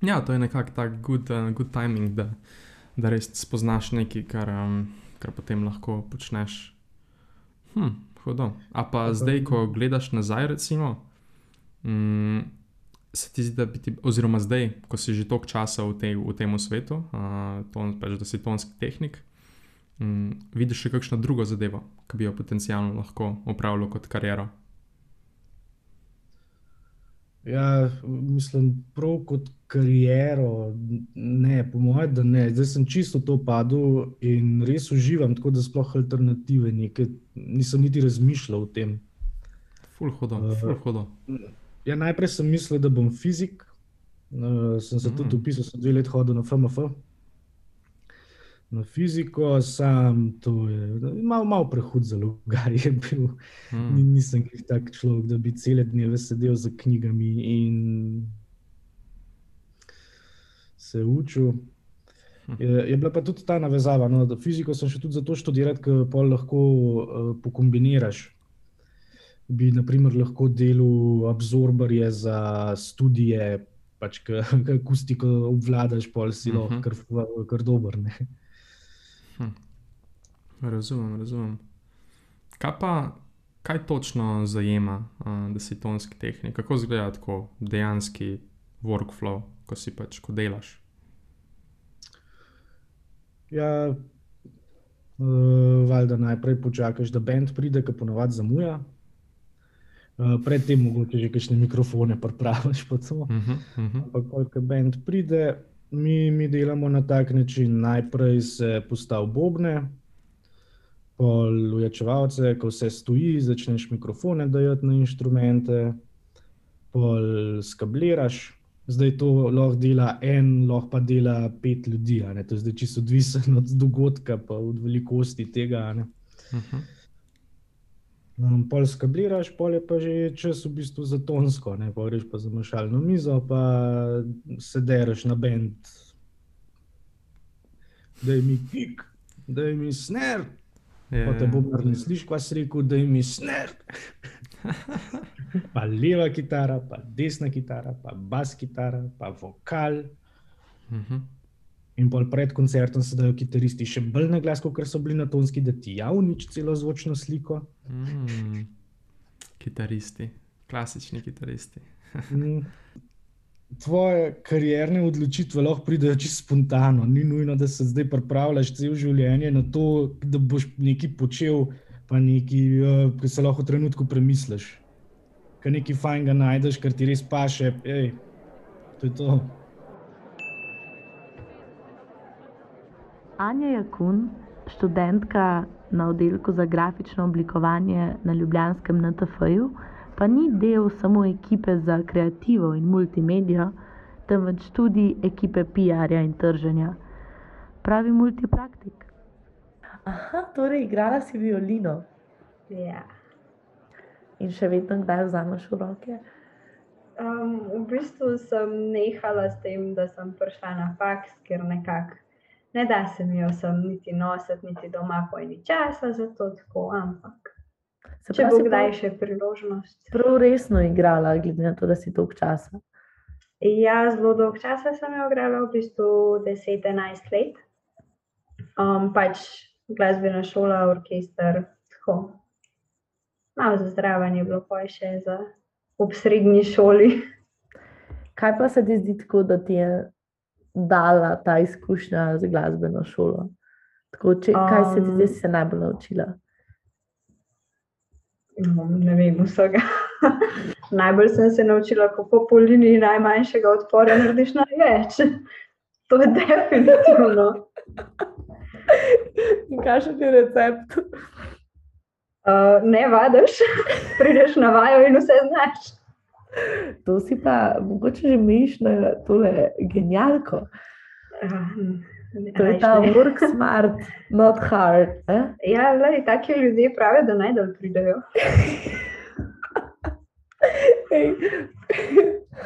Ja, to je nekako tak good, uh, good timing, da, da res spoznaš nekaj, kar, um, kar potem lahko počneš. Hm, hudo. A pa pa- zdaj, ko gledaš nazaj, recimo, mm, se ti zdi, da bi ti, oziroma zdaj, ko si že toliko časa v, tej, v tem svetu, uh, ton, pač, da si tonski tehnik, mm, vidiš še kakšno drugo zadevo, ki bi jo potencialno lahko opravljal kot kariero. Ja, mislim, prav kot kariero, ne, po mojem, da ne. Zdaj sem čisto to padel in res uživam, tako da sploh alternative neke, nisem niti razmišljal o tem. Ful hudo, Eh, ful hudo. Ja, najprej sem mislil, da bom fizik, uh, sem se mm. tudi upisal, sem dve leti hodil na FMF. Na fiziko, sam to je malo, malo prehud za lugar je bil. Mm. Ni- Nisem glih tak človek, da bi cele dneve sedel za knjigami in se učil. Je, je bila pa tudi ta navezava. No, fiziko sem še tudi zato študirati, ker pol lahko uh, pokombiniraš. bi naprimer, lahko delal absorberje za študije, pač, ki akustiko obvladaš, pol si lahko Mhm. kar, kar dober. Ne? Razumem, razumem. Kaj pa, kaj točno zajema uh, desetonski tehnik? Kako izgleda tako dejanski workflow, ko si pač, ko delaš? Ja, uh, valjda najprej počakaš, da bend pride, ki ponovadi zamuja. Uh, predtem mogoče že kakšne mikrofone pripraviš. pa to. Uh -huh, uh -huh. Ampak, ko bend pride, mi, mi delamo na tak način. Najprej se postavi bobne, pol ujačevalce, ko vse stoji, začneš mikrofone dajati na inštrumente, pol skabliraš. Zdaj to lahko dela en, lahko pa dela pet ljudi. To je zdaj čisto odvisno od dogodka, pa od velikosti tega. Uh -huh. Um, pol skabliraš, pol je pa že čas v bistvu za tonsko, ne pa greš pa za mašalno mizo, pa se dereš na bend. Da je mi kik, da je mi sner. Je, Pa te bobnar ne slišiš, kaj si rekel, da je mi sner. pa leva kitara, pa desna kitara, pa bas kitara, pa vokal. Uh -huh. In pol pred koncertom se dajo kitaristi še bolj na glas, kot so bili na tonski, da ti javnič celo zvočno sliko. mm. Kitaristi, klasični kitaristi. Mm. Tvoje karierne odločitve lahko pridejo čisto spontano. Ni nujno, da se zdaj pripravljaš cel življenje na to, da boš nekaj počel, pa nekaj, uh, ki se lahko v trenutku premisliš. Ker nekaj fajnega najdeš, kar ti res paše, ej, to je to. Anja Jakun, študentka na oddelku za grafično oblikovanje na Ljubljanskem NTF-ju, pa ni del samo ekipe za kreativo in multimedijo, temveč tudi ekipe PR-ja in trženja. Pravi multipraktik. Aha, torej igrala si violino Ja. in še vedno kdaj vzameš v roke? Um, v bistvu sem nehala s tem, da sem prišla na faks, ker nekako ne da se mi jo sem niti nositi, niti doma po eni časa, zato tako, ampak Se če bo kdaj še priložnost. Prav resno igrala, glede na to, da si toliko časa. Ja, zelo dolgo časa sem jo igrala, v bistvu 10-11 let. Um, pač glasbena šola, orkester, tako. Malo za zdraven je bilo pa še za ob srednji šoli. Kaj pa se ti zdi tako, da ti je dala ta izkušnja z glasbeno šolo? Tako, če, kaj se ti zdi, si se najbolj naučila? No, ne vem, vsega. Najbolj sem se naučila, kako po liniji najmanjšega odpora narediš največ. To je definitivno. In kakšen je recept? Uh, ne vadiš, prideš na vajo in vse znaš. To si pa mogoče že miš na tole genialko. Uh, To je ta work smart, not hard. Eh? Ja, lej, taki ljudje pravijo, da najdolj pridejo. Ej,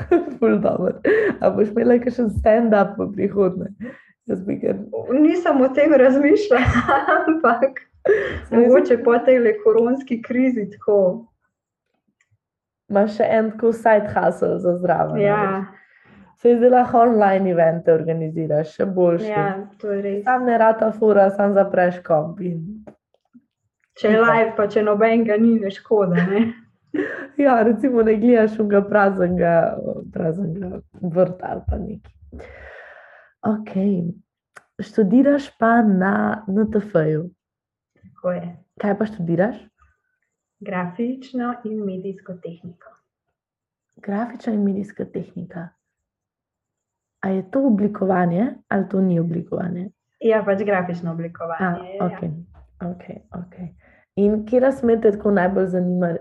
Ful dobro. A boš imela kakšen stand-up v prihodnje? Jaz bi kar Nisem o tem razmišljala, ampak mogoče po tej koronski krizi tako. Imaš še en tako side hustle za zdravo. Ja, Se zdaj lahko online evente organiziraš, še boljši. ja, to je res. Sam ne rata fura, sam zapreš komp. In... Če je live, pa če nobenega ni, ne škoda. Ne? Ja, recimo ne gledaš unga praznega, praznega vrta ali pa nekaj. Ok. Študiraš pa na NTF-ju. Je. Kaj pa študiraš? Grafično in medijsko tehniko. Grafična in medijska tehnika. A je to oblikovanje ali to ni oblikovanje? Ja, pač grafično A, oblikovanje. ok, ok, ok. In kje smer te tako najbolj zanima, uh,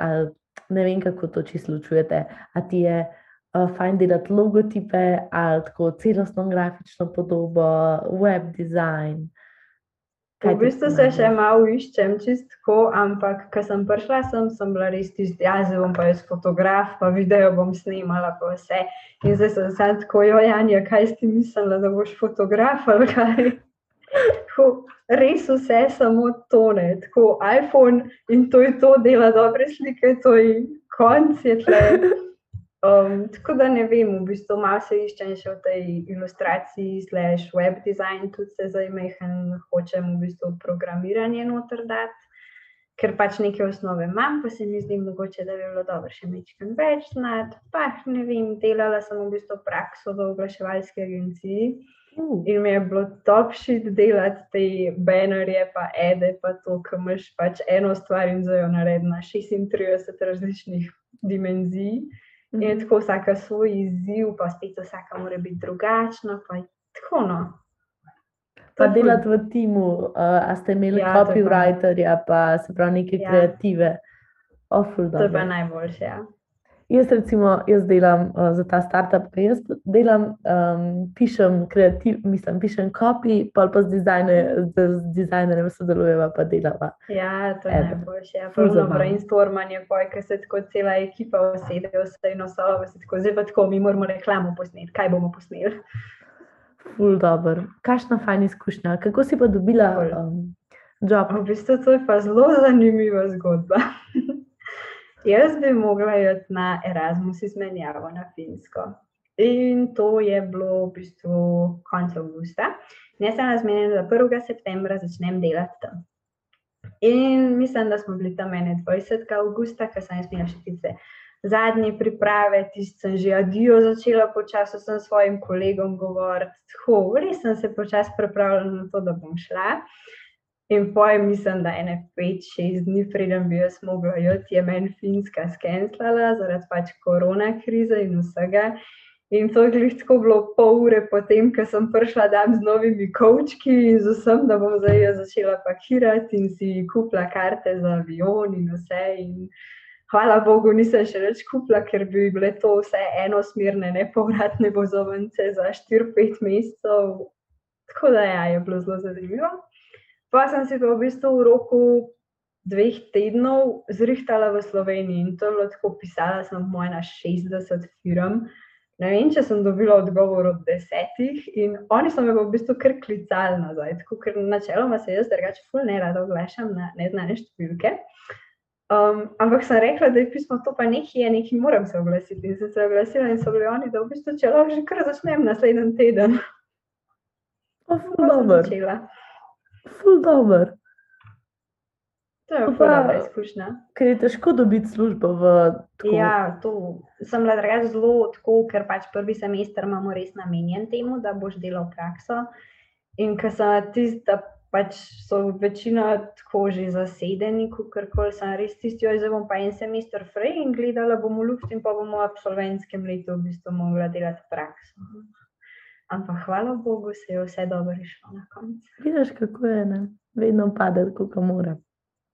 ali ne vem, kako to čisto ločujete, a ti je uh, fajn delati logotipe ali tako celostno grafično podobo, web design. V bistvu se še malo iščem, čist tako, ampak ko sem prišla sem, sem bila res tisti, ja, zdaj bom pa jaz fotograf, pa video bom snimala, pa vse. In zdaj sem se tako, jo, Janja, kaj si mislila, da boš fotograf ali kaj? Tako, res vse samo tone, tako iPhone in to je to, dela dobre slike, to je konc je tle. Um, tako da ne vem, v bistvu malo se iščem še v tej ilustraciji, slash web design, tudi se zajmehen, hočem v bistvu programiranje noter dati. Ker pač neke osnove imam, pa se mi zdi mogoče, da bi bilo dobro še nekaj več znati. Pa ne vem, delala sem v bistvu prakso v oglaševalski agenciji Uh, in mi je bilo top shit delati te banerje, pa ede, pa to, ki imaš pač eno stvar in za jo naredi na 36 različnih dimenzij. In je tako vsaka svoj izziv, pa spet vsaka mora biti drugačna, pa tako no. Pa delati v timu, uh, a ste imeli Ja, ja, copywriterja, pa se pravi neke Ja. kreative. Oful, To je pa najboljše. Ja. Jaz recimo, jaz delam uh, za ta startup, ki jaz delam, um, pišem kreativ, mislim, pišem copy, pa pa z, dizajne, z, z dizajnerjem sodelujeva, pa delava. Ja, to je najboljše. Ja. Pravno zabavno. brainstormanje, ko se tako cela ekipa usede, vse in osova, se tako, zdaj pa tako, mi moramo reklamo posneti, kaj bomo posneli. Ful dobro. Kakšna fajna izkušnja. Kako si pa dobila um, job? V bistvu to je pa zelo zanimiva zgodba. Jaz bi mogla iti na Erasmus izmenjavo na Finsko. In to je bilo v bistvu konec avgusta. Jaz sem razmenjena, da 1. septembra začnem delati tam. In mislim, da smo bili tam 21. avgusta, ker sem jaz imela še tiste zadnje priprave, tisti sem že adijo začela počasi s svojim kolegom govoriti. Tako, res sem se počasi pripravljala na to, da bom šla. In pojem, mislim, da ene 5-6 dni, preden bi jaz mogla iti, je meni Finska skenslala zaradi pač korona krize in vsega. In to je glih tako bilo pol ure potem, ko sem prišla tam z novimi kočki in z vsem, da bom zdaj začela pakirati in si kupila karte za avion in vse. In hvala Bogu, nisem še več kupila, ker bi bile to vse enosmerne, nepovratne vozovnice za 4-5 mesecev. Tako da ja, je bilo zelo zanimivo. Pa sem si pa v bistvu v roku dveh tednov zrihtala v Sloveniji in to je bilo tako, pisala sem moj na 60 firm. Ne vem, če sem dobila odgovor od desetih, in oni so me v bistvu kar klicali nazaj, tako ker načeloma se jaz drugače ful ne rada oglašam na neznane številke. Um, ampak sem rekla, da je pismo to pa nekaj, je nekaj, moram se oglasiti. In sem se oglasila in so bili oni, da v bistvu če lahko že kar začnem naslednji teden. O, ful Pa sem dobro. Ful dobro. To je pa- dobra izkušnja. Ker je težko dobiti službo v tako. Ja, to sem bila drugače zelo tako, ker pač prvi semester imamo res namenjen temu, da boš delal prakso. In ker sem tista, pač so večina tako že zasedeni, kar koli sem res tisti, oj, zdaj bom pa en semester fraj in gledala bomo luft in pa bomo v absolventskem letu v bistvu mogla delati prakso. Ampak hvala Bogu, se je vse dobro išlo na koncu. Vidiš, kako je, ne? vedno pade, kako mora.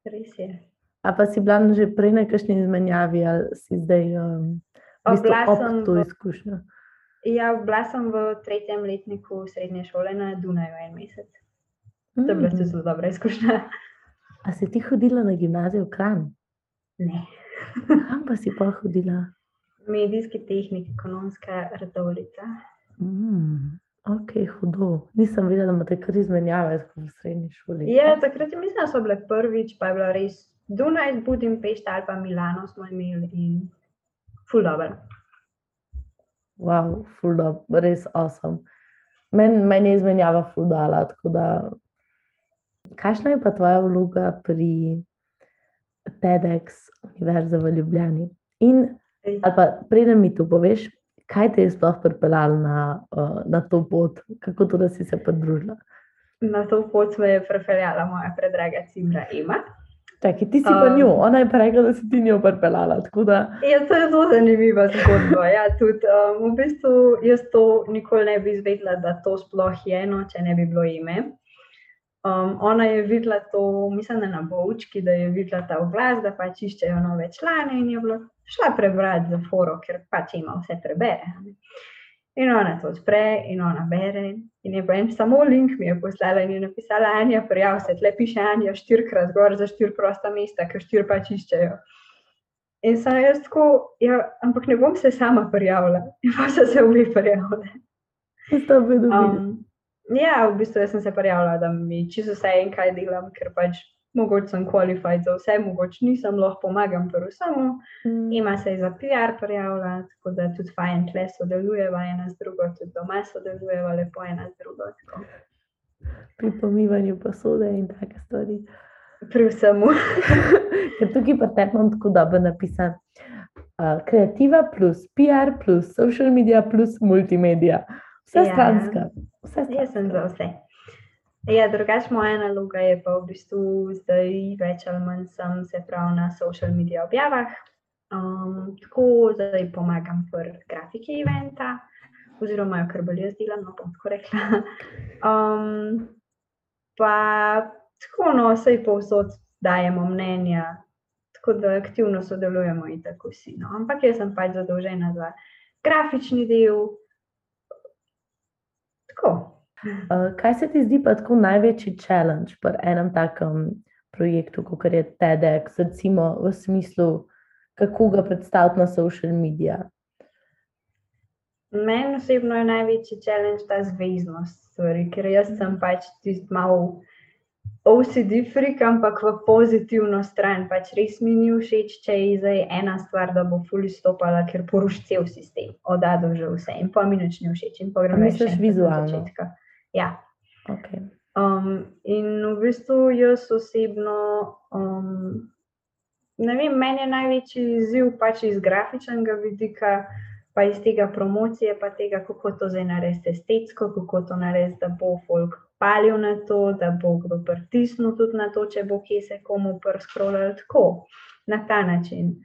Res je. A pa si bila že prej na kakšni izmenjavi, ali si zdaj um, v bistvu ob to izkušnjo? Ja, bila sem v tretjem letniku srednje šole na Dunaju en mesec. To je bila tudi Mm. zelo dobra izkušnja. A si ti hodila na gimnazijo v Kranj? Ne. Kam pa si pa hodila? Medijski tehnik, ekonomska redovnica. Mm, ok, hudo. Nisem vedela, da imate kar izmenjave v srednji šoli. Ja, takrat mislim, da so bile prvič, pa je bila res Dunaj, Budimpešta ali pa Milano smo imeli in ful dobro. Wow, ful dobro, res awesome. Meni men je izmenjava ful dala, tako da. Kakšna je pa tvoja vloga pri TEDx Univerze v Ljubljani? In, ali pa preden mi to poveš, kaj te je sploh pripeljalo na, uh, na to pot, kako to, da si se pridružila? Na to pot me je prepeljala moja predraga cimra Ema. Čakaj, ti si pa Um. njo, ona je pa rekla, da si ti njo pripeljala. Da, Ja, to je zelo zanimiva zgodba. Ja, tudi, um, v bistvu jaz to nikoli ne bi izvedela, da to sploh je eno, če ne bi bilo ime. Um, ona je videla to, mislim, na Bovčki, da je videla ta oglas, da pač iščejo nove člane in je bila šla prebrati za foro, ker pač ima vse prebere. In ona to odpre in ona bere. In je pa en samo link mi je poslala in je napisala, Anja, prijav se, tle piše Anja štirikrat gor za štiri prosta mesta, ker štiri pač iščejo. In sem jaz tako, ja, ampak ne bom se sama prijavila. In pa so se obe prijavile. ste obe dobili. Um, Ja, v bistvu sem se prijavila, da mi čisto vse en kaj delam, ker pač mogoče sem kvalificiran za vse, mogoče nisem, lahko pomagam pri vsemu. Mm. Ima se za PR prijavila, tako da tudi fajn tle sodelujeva ena z drugo, tudi doma sodelujeva lepo ena z drugo. Tako. Pri pomivanju posode in take stvari. Pri vsemu. Ker tukaj pa te imam tako dobro napisan. Uh, kreativa plus PR plus social media plus multimedia. Vse Ja. stranska. Vse Jaz sem za stranska. vse. Ja, drugač moja naloga je pa v bistvu zdaj več ali manj sem se prav na social media objavah. Um, tako zdaj pomagam pri grafiki eventa, oziroma jo kar bolj jaz delam, no bom tako rekla. Um, pa tako no, vsej povsod dajemo mnenja, tako da aktivno sodelujemo in tako vsi. No. Ampak jaz sem pač zadolžena za grafični del. Tako. Uh, kaj se ti zdi pa tako največji challenge pri enem takem projektu, kot je TEDx, recimo v smislu, kako ga predstaviti na social media? Meni osebno je največji challenge ta zveznost stvari, ker jaz sem pač tisti malo OCD freak, ampak v pozitivno stran. Pač res mi ni všeč, če je zdaj ena stvar, da bo fuli stopala, ker poruši cel sistem, od A do že vse in pa mi nič ni všeč. In pa grem A več misliš enkrat od vizualno? Ja. Okay. Um, in v bistvu jaz osebno, um, ne vem, meni je največji izziv pač iz grafičnega vidika, pa iz tega promocije, pa tega, kako to zdaj narediti estetsko, kako to narediti, da bo folk palil na to, da bo kdo pritisnil tudi na to, če bo kje se komu prskroljal tako, na ta način.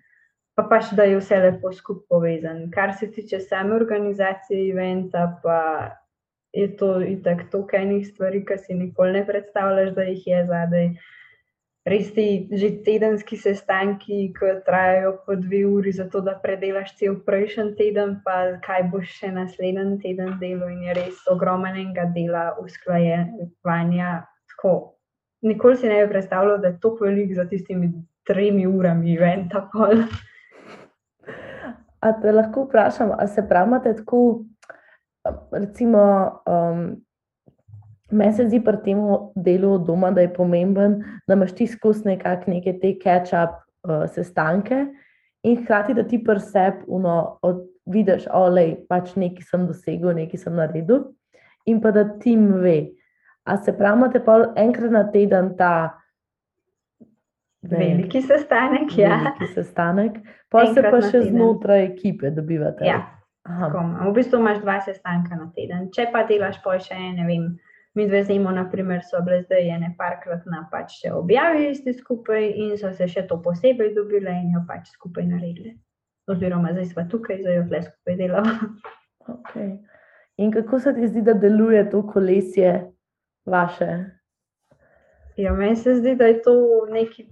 Pa pač, da je vse lepo skupaj povezano. Kar se tiče same organizacije eventa, pa je to itak toliko enih stvari, ki si nikoli ne predstavljaš, da jih je zadaj. Res ti že tedenski sestanki, ki trajajo po dve uri, zato da predelaš cel prejšnji teden, pa kaj boš še naslednji teden delal, in je res ogromnega dela usklajevanja. Tako. Nikoli si ne bi predstavljal, da je to velik za tistimi tremi urami eventa. pol. A te lahko vprašam, ali se pravite tako, recimo, um, meni se zdi pri tem delu od doma, da je pomemben, da imaš ti skozi nekak neke te catch-up uh, sestanke in hkrati, da ti pri sebi vidiš, olej, pač nekaj sem dosegel, nekaj sem naredil in pa da tim ve. A se pravite pa enkrat na teden ta ne Veliki sestanek, ja. veliki sestanek, pa se pa še teden. znotraj ekipe dobivate. Ja. V bistvu imaš dva sestanka na teden. Če pa delaš pol še, ne vem, mi dve zimo, naprimer, so bile zdaj ene parkrat na pač še objavili ste skupaj in so se še to posebej dobile in jo pač skupaj naredili. Oziroma, zdaj smo tukaj, zdaj jo tle skupaj delamo. Okay. In kako se ti zdi, da deluje to kolesje vaše? Ja, meni se zdi, da je to neki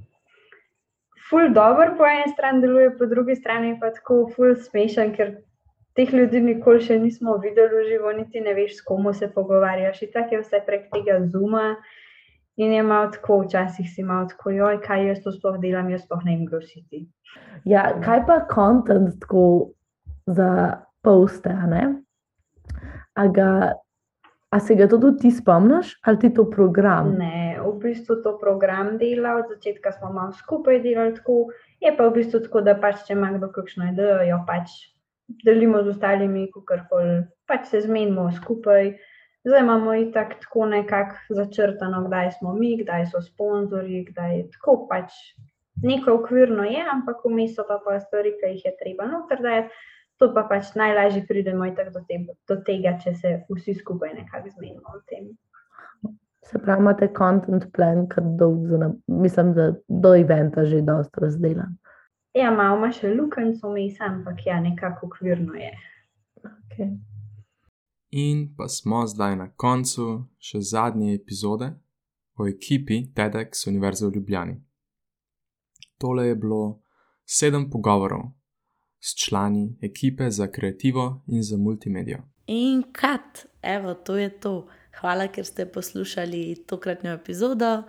ful dobro, po eni strani deluje, po drugi strani pa tako ful smešen, ker teh ljudi nikoli še nismo videli v živo, niti ne veš, s komu se pogovarjaš. In tako je vse prek tega zuma. In je malo tako, včasih si malo tako, joj, kaj jaz to sploh delam, jaz sploh ne vem, kdo si ti. Ja, kaj pa kontent tako za poste, a ne? A, ga, a se ga to tudi ti spomniš, ali ti to program? Ne, v bistvu to program dela, od začetka smo malo skupaj delali tako. Je pa v bistvu tako, da pač, če ima kdo kakšno idejo, jo pač delimo z ostalimi, kakorkoli pač se zmenimo skupaj. Zdaj imamo itak tako nekako začrtano, kdaj smo mi, kdaj so sponzorji, kdaj je tako pač neko okvirno je, ampak vmes so pa, pa stvari, ki jih je treba noter dajati. To pa pač najlažje pridemo do, te, do tega, če se vsi skupaj nekako zmenimo o tem. Se pravi, imate content plan, kar dolg, za, mislim, da do eventa že dosta razdelan. Ja, malo ima še lukenco vmes, ampak ja, nekako okvirno je. Okay. In pa smo zdaj na koncu še zadnje epizode o ekipi TEDx Univerze v Ljubljani. Tole je bilo sedem pogovorov s člani ekipe za kreativo in za multimedijo. In kat, evo, to je to. Hvala, ker ste poslušali tokratno epizodo.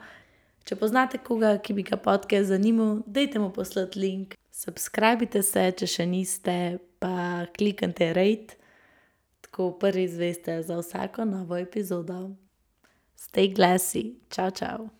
Če poznate koga, ki bi ga podcast zanimal, dajte mu poslati link. Subskrbite se, če še niste, pa kliknite rate. tako prvi izveste za vsako novo epizodo. Stay glassy, čau, čau.